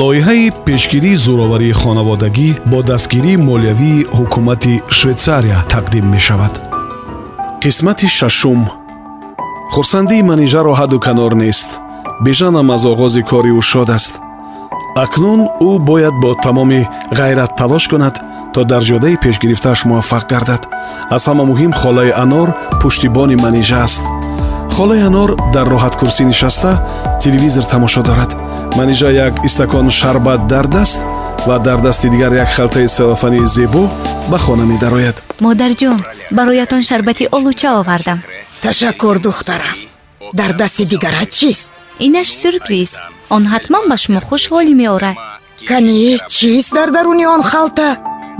лоиҳаи пешгирии зӯроварии хонаводагӣ бо дастгирии молиявии ҳукумати швейтсария тақдим мешавад. Қисмати шашум. Хурсандии манижаро ҳадду канор нест. Бижанам аз оғози кори ӯ шод аст. Акнун ӯ бояд бо тамоми ғайрат талош кунад то дар ҷодаи пешгирифтааш муваффақ гардад. Аз ҳама муҳим холаи анор пуштибони манижа аст холаи анор дар роҳаткурсӣ нишаста телевизор тамошо дорад. Манижа як истакон шарбат дар даст ва дар дасти дигар як халтаи селофании зебо ба хона медарояд. Модарҷон бароятон шарбати олуча овардам. Ташаккур духтарам. Дар дасти дигарат чист? Инаш сюрприз. Он ҳатман ба шумо хушҳолӣ меорад. Кани чист дар даруни он халта?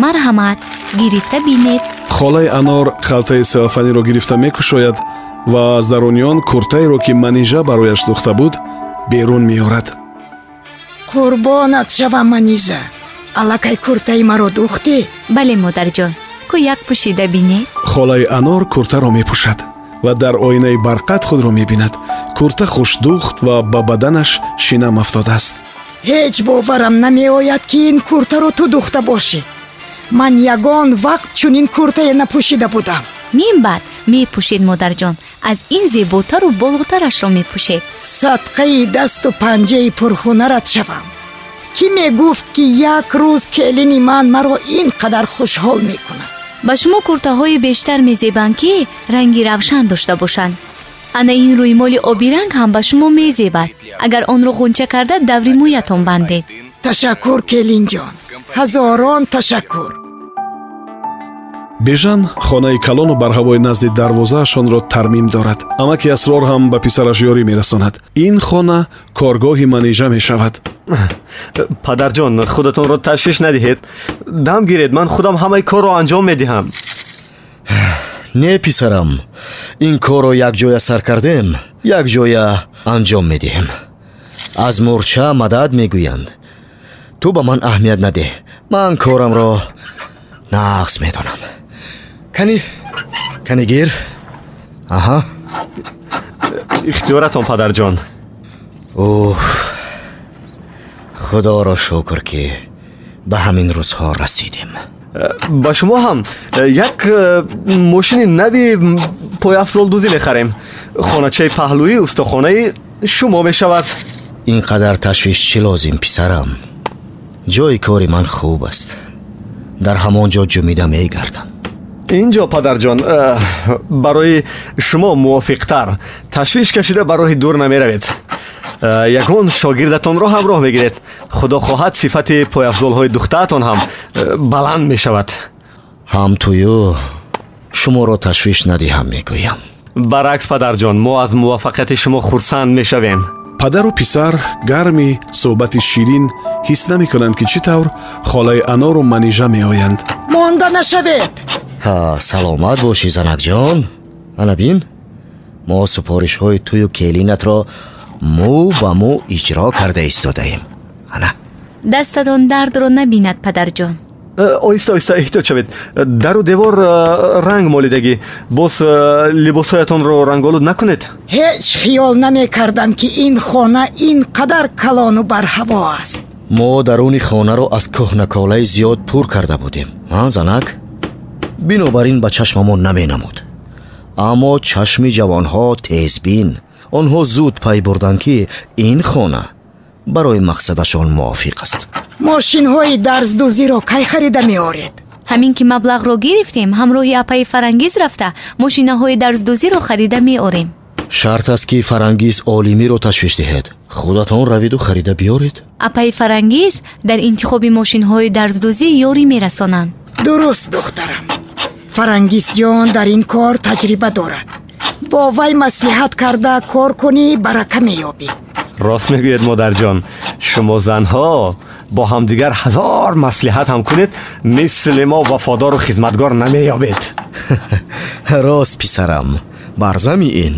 Марҳамат гирифта бинед холаи анор халтаи селофаниро гирифта мекушояд ва аз даруни он куртаеро ки манижа барояш духта буд берун меорад. Қурбонат шавам манижа. Аллакай куртаи маро духтӣ бале модарҷон ку як пӯшида бинед? Холаи анор куртаро мепӯшад ва дар оинаи барқат худро мебинад. Курта хушдухт ва ба баданаш шинам афтодааст. Ҳеҷ боварам намеояд ки ин куртаро ту духта бошӣ ман ягон вақт чунин куртае напӯшида будам минбаъд мепӯшед модарҷон. Аз ин зеботару болотарашро мепӯшед. Садқаи дасту панҷаи пурхунарат шавам. Кӣ мегуфт ки як рӯз келини ман маро ин қадар хушҳол мекунад? Ба шумо куртаҳои бештар мезебанд ки ранги равшан дошта бошанд. Ана ин рӯймоли обиранг ҳам ба шумо мезебад. Агар онро ғунча карда даври мӯятон бандед. Ташаккур келинҷон ҳазорон ташаккур бежан хонаи калону барҳавои назди дарвозаашонро тармим дорад. Амаки асрор ҳам ба писараш ёрӣ мерасонад. Ин хона коргоҳи манижа мешавад. Падарҷон худатонро ташвиш надиҳед. Дам гиред ман худам ҳамаи корро анҷом медиҳам. Не писарам. Ин корро якҷоя сар кардем якҷоя анҷом медиҳем. Аз мурча мадад мегӯянд. Ту ба ман аҳамият надеҳ ман корамро нақс медонам кани кани гир аҳа ихтиёратон падарҷон уф худоро шукр ки ба ҳамин рӯзҳо расидем ба шумо ҳам як э, мошини нави пойафзолдӯзӣ мехарем хоначаи паҳлӯи устухонаи шумо мешавад ин қадар ташвиш чӣ лозим писарам ҷои кори ман хуб аст дар ҳамон ҷо ҷумида мегардам ин ҷо падарҷон э, барои шумо мувофиқтар. Ташвиш кашида ба роҳи дур намеравед. Э, ягон шогирдатонро ҳамроҳ мегиред. Худо хоҳад сифати пойафзолҳои духтаатон ҳам э, баланд мешавад. Ҳам тую шуморо ташвиш надиҳам мегӯям. Баръакс падарҷон мо аз муваффақияти шумо хурсанд мешавем. Падару писар гарми суҳбати ширин ҳис намекунанд ки чӣ тавр холаи анору манижа меоянд. Монда нашавед саломат бошӣ занакҷон ана бин мо супоришҳои тую келинатро мӯ ба мӯ иҷро карда истодаем. Ана. Дастатон дардро набинад падарҷон э, оҳиста оҳиста эҳтиёт шавед дару девор э, ранг молидагӣ боз э, либосҳоятонро ранголуд накунед? Ҳеҷ хиёл намекардам ки ин хона ин қадар калону барҳаво аст. Мо даруни хонаро аз кӯҳнаколаи зиёд пур карда будем. Занак бинобар ин ба чашмамон наменамуд. Аммо чашми ҷавонҳо тезбин. Онҳо зуд пай бурданд ки ин хона барои мақсадашон мувофиқ аст. Мошинҳои дарздӯзиро кай харида меоред? Ҳамин ки маблағро гирифтем ҳамроҳи апаи фарангиз рафта мошинаҳои дарздӯзиро харида меорем. Шарт аст ки фарангиз олимиро ташвиш диҳед. Худатон равиду харида биёред? Апаи фарангиз дар интихоби мошинҳои дарздӯзӣ ёрӣ мерасонанд. Дуруст духтарам фарангизҷон дар ин кор таҷриба дорад. Бо вай маслиҳат карда кор кунӣ барака меёбӣ. Рост мегӯед модарҷон шумо занҳо бо ҳамдигар ҳазор маслиҳат ҳам кунед мисли мо вафодору хизматгор намеёбед. Рост писарам. Бар замиин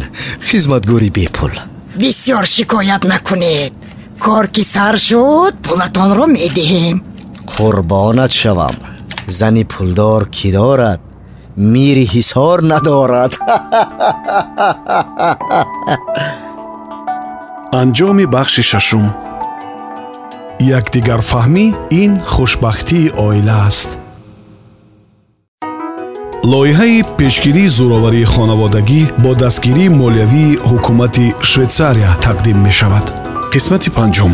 хизматгори бепул. Бисёр шикоят накунед. Кор ки сар шуд пулатонро медиҳем. Қурбонат шавам. Зани пулдор кӣ дорад мири ҳисор надорад анҷоми бахши шашум якдигарфаҳмӣ ин хушбахтии оила аст лоиҳаи пешгирии зӯроварии хонаводагӣ бо дастгирии молиявии ҳукумати швейтсария тақдим мешавад қисмати панҷум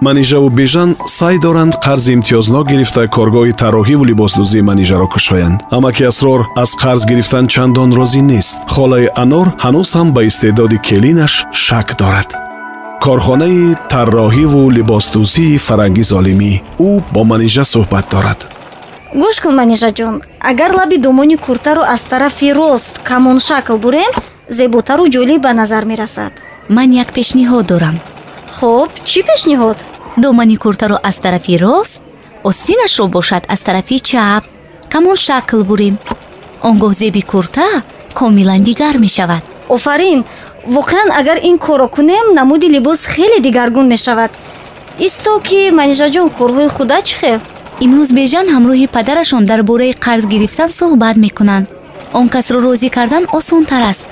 манижаву бежан сай доранд қарзи имтиёзнок гирифта коргоҳи тарроҳиву либосдӯзии манижаро кушоянд. Амаки асрор аз қарз гирифтан чандон розӣ нест. Холаи анор ҳанӯз ҳам ба истеъдоди келинаш шак дорад. Корхонаи тарроҳиву либосдӯзии фарангиз олимӣ ӯ бо манижа суҳбат дорад. Гӯш кун манижаҷон агар лаби думони куртаро аз тарафи рост камон шакл бурем зеботару ҷолиб ба назар мерасад. Ман як пешниҳод дорам хуб чӣ пешниҳод домани куртаро аз тарафи рост остинашро бошад аз тарафи чап. Камон шакл бурем? Он гоҳ зеби курта комилан дигар мешавад. Офарин воқеан агар ин корро кунем намуди либос хеле дигаргун мешавад. Исто ки манижаҷон корҳои худа чӣ хел? Имрӯз бежан ҳамроҳи падарашон дар бораи қарз гирифтан суҳбат мекунанд. Он касро розӣ кардан осонтар аст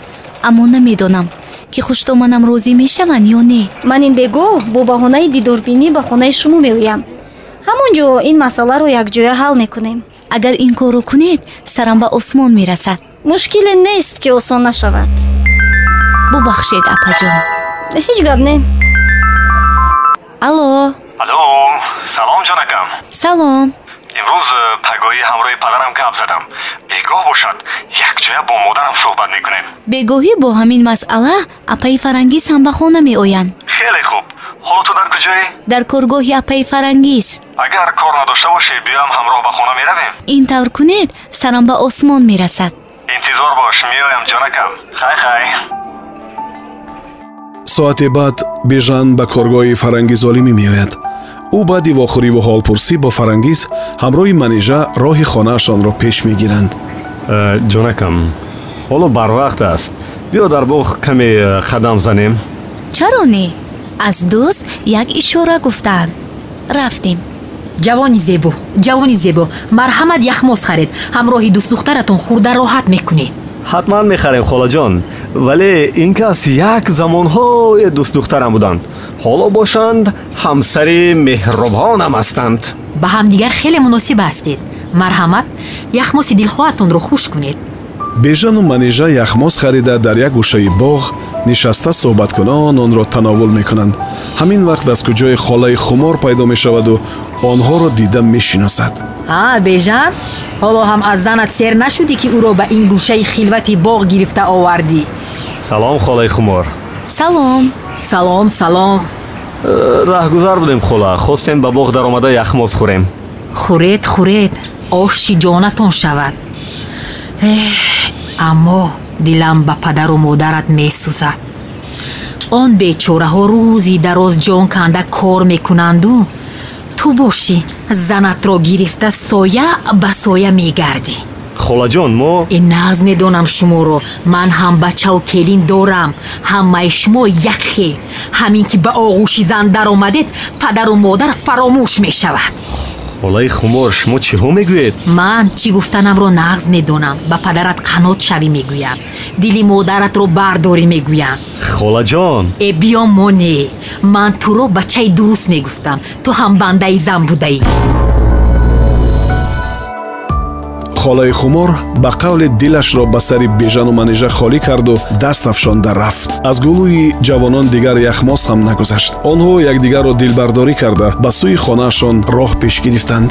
аммо намедонам ки хуштоманам розӣ мешаванд ё не? Ман ин бегоҳ бо баҳонаи дидорбинӣ ба хонаи шумо меоям. Ҳамон ҷо ин масъаларо якҷоя ҳал мекунем. Агар ин корро кунед сарам ба осмон мерасад. Мушкиле нест ки осон нашавад. Бубахшед апаҷон ҳеҷ гап не. Алло. Алло салом ҷонакам. Салом. Имрӯз э, пагоҳи ҳамроҳи падарам гап задам бегоҳ бошад якҷоя бо модарам суҳбат мекунем бегоҳӣ бо ҳамин масъала апаи фарангиз ҳам ба хона меоянд. Хеле хуб. Ҳоло ту дар куҷоӣ? Дар коргоҳи апаи фарангиз. Агар кор надошта бошӣ биёям ҳамроҳ ба хона меравем? Ин тавр кунед сарам ба осмон мерасад. Интизор бош меоям ҷонакам. Хай хай. Соате баъд бежан ба коргоҳи фарангиз олимӣ меояд. Ӯ баъди вохӯриву ҳолпурсӣ бо фарангиз ҳамроҳи манежа роҳи хонаашонро пеш мегиранд. Э, ҷонакам ҳоло барвақт аст. Биё дар боғ каме э, қадам занем. Чаро не? Аз дӯст як ишора гуфтаанд рафтем. Ҷавони зебо ҷавони зебо. Марҳамат яхмоз харед. Ҳамроҳи дӯстдухтаратон хурда роҳат мекунед. Ҳатман мехарем холаҷон вале ин кас як замонҳои дӯстдухтарам буданд. Ҳоло бошанд ҳамсари меҳробонам ҳастанд. Ба ҳамдигар хеле муносиб ҳастед. Марҳамат яхмоси дилхоҳатонро хуш кунед бежану манежа яхмоз харида дар як гӯшаи боғ нишаста суҳбаткунон онро тановул мекунанд. Ҳамин вақт аз куҷои холаи хумор пайдо мешаваду онҳоро дида мешиносад. А бежан ҳоло ҳам аз занат сер нашудӣ ки ӯро ба ин гӯшаи хилвати боғ гирифта овардӣ. Салом холаи хумор. Салом. Салом салом. Раҳгузар будем хола. Хостем ба боғ даромада яхмоз хӯрем. Хӯред хӯред. Оши ҷонатон шавад. Эҳ, аммо дилам ба падару модарат месӯзад. Он бечораҳо рӯзи дароз ҷон канда кор мекунанду? Ту бошӣ занатро гирифта соя ба соя мегардӣ. Холаҷон мо э нағз медонам шуморо. Ман ҳам бачаву келин дорам. Ҳамаи шумо як хел. Ҳамин ки ба оғӯши зан даромадед падару модар фаромӯш мешавад холаи хумор шумо чиҳо мегӯед? Ман чӣ гуфтанамро нағз медонам ба падарат қанот шавӣ мегӯям. Дили модаратро бардорӣ мегӯям. Холаҷон э биё моне ман туро бачаи дуруст мегуфтам. Ту ҳам бандаи зан будаӣ холаи хумор ба қавле дилашро ба сари бежану манежа холӣ карду даст афшонда рафт. Аз гулӯи ҷавонон дигар яхмоз ҳам нагузашт. Онҳо якдигарро дилбардорӣ карда ба сӯи хонаашон роҳ пеш гирифтанд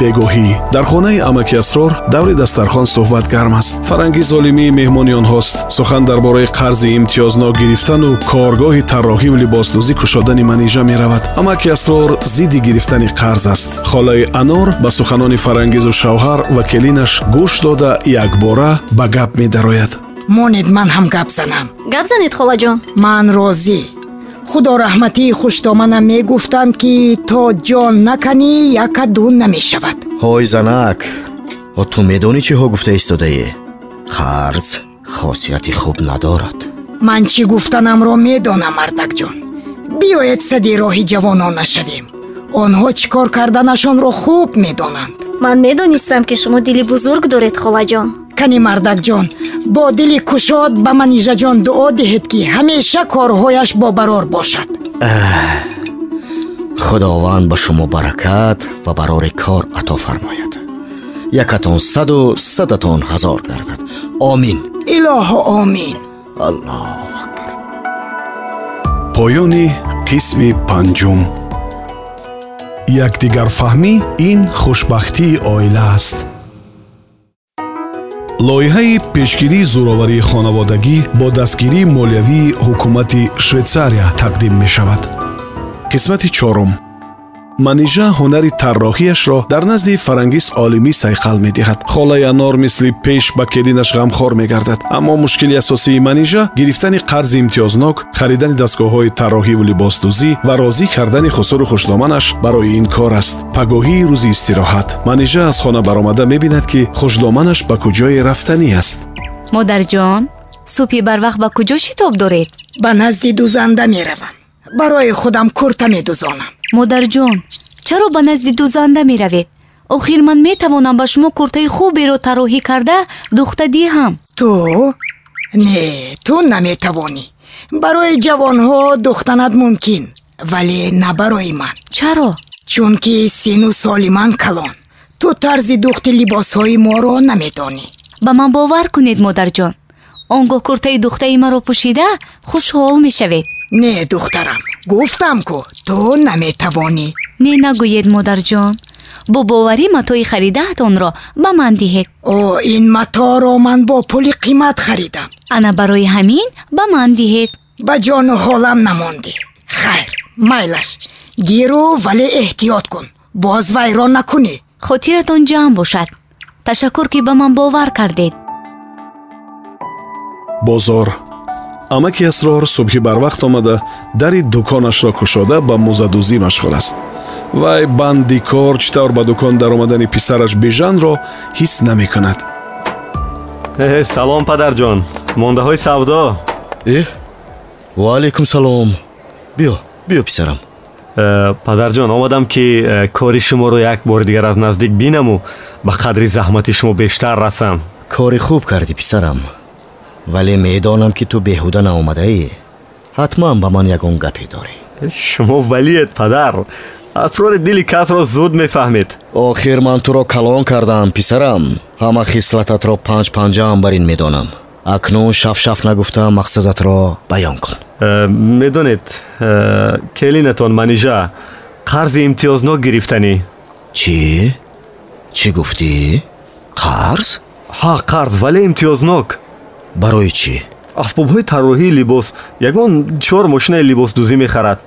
бегоҳӣ. Дар хонаи амаки асрор даври дастархон суҳбат гарм аст. Фарангиз олимӣ меҳмони онҳост сухан дар бораи қарзи имтиёзнок гирифтану коргоҳи тарроҳиву либосдӯзӣ кушодани манижа меравад. Амаки асрор зидди гирифтани қарз аст. Холаи анор ба суханони фарангизу шавҳар ва келинаш гӯш дода якбора ба гап медарояд. Монед ман ҳам гап занам. Гап занед холаҷон ман розӣ худо раҳматии хуштоманам мегуфтанд ки то ҷон наканӣ якадун намешавад. Ҳой занак о ту медонӣ чиҳо гуфта истодаӣ? Қарз хосияти хуб надорад. Ман чӣ гуфтанамро медонам мардакҷон? Биёед сади роҳи ҷавонон нашавем. Онҳо чӣ кор карданашонро хуб медонанд. Ман медонистам ки шумо дили бузург доред холаҷон кани мардакҷон бо дили кушод ба манижаҷон дуо диҳед ки ҳамеша корҳояш бобарор бошад худованд ба шумо баракат ва барори кор ато фармояд. Якатон саду садатон ҳазор гардад. Омин илоҳо омин аллоҳ поёни қисми панҷум. Якдигарфаҳмӣ ин хушбахтии оила аст лоиҳаи пешгирии зӯроварии хонаводагӣ бо дастгирии молиявии ҳукумати швейтсария тақдим мешавад. Қисмати чорум манижа ҳунари тарроҳиашро дар назди фарангиз олимӣ сайқал медиҳад. Холаи анор мисли пеш ба келинаш ғамхор мегардад. Аммо мушкили асосии манижа гирифтани қарзи имтиёзнок харидани дастгоҳҳои тарроҳиву либосдӯзӣ ва розӣ кардани хусуру хушдоманаш барои ин кор аст. Пагоҳии рӯзи истироҳат манижа аз хона баромада мебинад ки хушдоманаш ба куҷое рафтанӣ аст. Модарҷон субҳи барвақт ба куҷо шитоб доред? Ба назди дузанда меравам. Барои худам курта медузонам модарҷон чаро ба назди дузанда меравед? Охир ман метавонам ба шумо куртаи хуберо тарроҳӣ карда духта диҳам. Ту не ту наметавонӣ. Барои ҷавонҳо духтанат мумкин вале на барои ман. Чаро? Чунки сину соли ман калон. Ту тарзи духти либосҳои моро наметонӣ. Ба ман бовар кунед модарҷон. Он гоҳ куртаи духтаи маро пӯшида хушҳол мешавед. Не духтарам гуфтам ку ту наметавонӣ. Не нагӯед модарҷон. Бо боварӣ матои харидаатонро ба ман диҳед о ин маторо ман бо пули қимат харидам. Ана барои ҳамин ба ман диҳед. Ба ҷону ҳолам намондӣ. Хайр майлаш. Гиру вале эҳтиёт кун. Боз вайрон накунӣ. Хотиратон ҷамъ бошад. Ташаккур ки ба ман бовар кардед. Бозор амаки асрор субҳи барвақт омада дари дуконашро кушода ба музадӯзӣ машғул аст. Вай банди кор чӣ тавр ба дукон даромадани писараш бижанро ҳис намекунад. Э, салом падарҷон. Мондаҳои савдо? Э? Ваалайкум салом. Биё биё писарам. Э, падарҷон омадам ки э, кори шуморо як бори дигар аз наздик бинаму ба қадри заҳмати шумо бештар расам. Кори хуб кардӣ писарам вале медонам ки ту беҳуда наомадаӣ ҳатман ба ман ягон гапе дорӣ шумо валиед падар асрори дили касро зуд мефаҳмед охир ман туро калон кардам писарам ҳама хислататро панҷ панҷаам бар ин медонам акнун шафшаф нагуфта мақсадатро баён кун э, медонед э, келинатон манижа қарзи имтиёзнок гирифтанӣ чӣ чӣ гуфтӣ қарз ҳа қарз вале имтиёзнок барои чӣ? Асбобҳои тарроҳии либос. Ягон чор мошинаи либосдӯзӣ мехарад.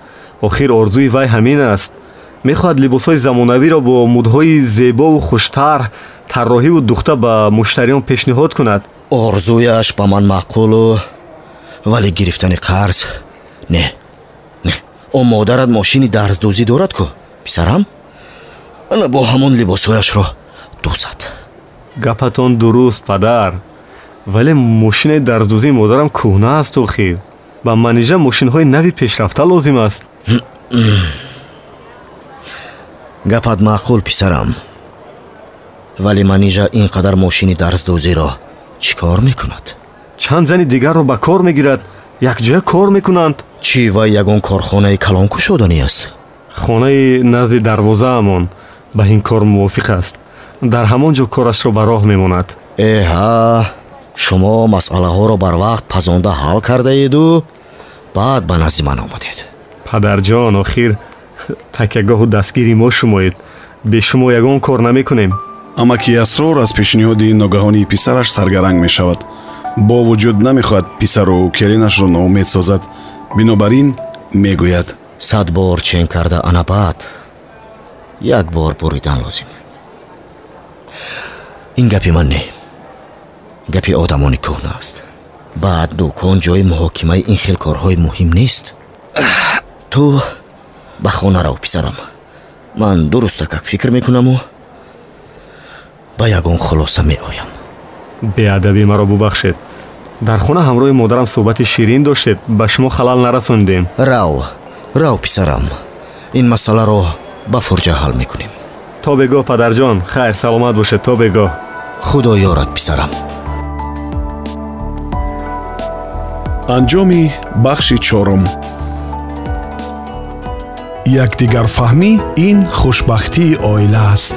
Охир орзуи вай ҳамин аст. Мехоҳад либосҳои замонавиро бо мудҳои зебову хуштар тарроҳиву духта ба муштариён пешниҳод кунад. Орзуяш ба ман маъқулу вале гирифтани қарз. Не не. Он модарат мошини дарздӯзӣ дорад ку писарам? Ана бо ҳамон либосҳояшро дӯзад гапатон дуруст падар вале мошинаи дарздӯзии модарам кӯҳна аст охир ба манижа мошинҳои нави пешрафта лозим аст гапат маъқул писарам вале манижа ин қадар мошини дарздӯзиро чӣ кор мекунад чанд зани дигарро ба кор мегирад якҷоя кор мекунанд чӣ вай ягон корхонаи калонкушоданӣ аст хонаи назди дарвозаамон ба ин кор мувофиқ аст дар ҳамон ҷо корашро ба роҳ мемонад эҳа шумо масъалаҳоро барвақт пазонда ҳал кардаеду баъд ба назди ман омадед падарҷон охир такягоҳу дастгири мо шумоед. Бе шумо ягон кор намекунем. Амаки асрор аз пешниҳоди ногаҳонии писараш саргаранг мешавад. Бо вуҷуд намехоҳад писару келинашро ноумед созад. Бинобар ин мегӯяд. Сад бор чен карда ана баъд як бор буридан лозим. Ин гапи ман не гапи одамони кӯҳна аст баъд дукон ҷои муҳокимаи ин хел корҳои муҳим нест. Ту ба хона рав писарам. Ман дурустакак фикр мекунаму ба ягон хулоса меоям. Беадабӣ маро бубахшед. Дар хона ҳамроҳи модарам суҳбати ширин доштед. Ба шумо халал нарасонидем рав рав писарам. Ин масъаларо ба фурҷа ҳал мекунем. То бегоҳ падарҷон. Хайр саломат бошед то бегоҳ худо ёрад писарам анҷоми бахши чорум якдигарфаҳмӣ ин хушбахтии оила аст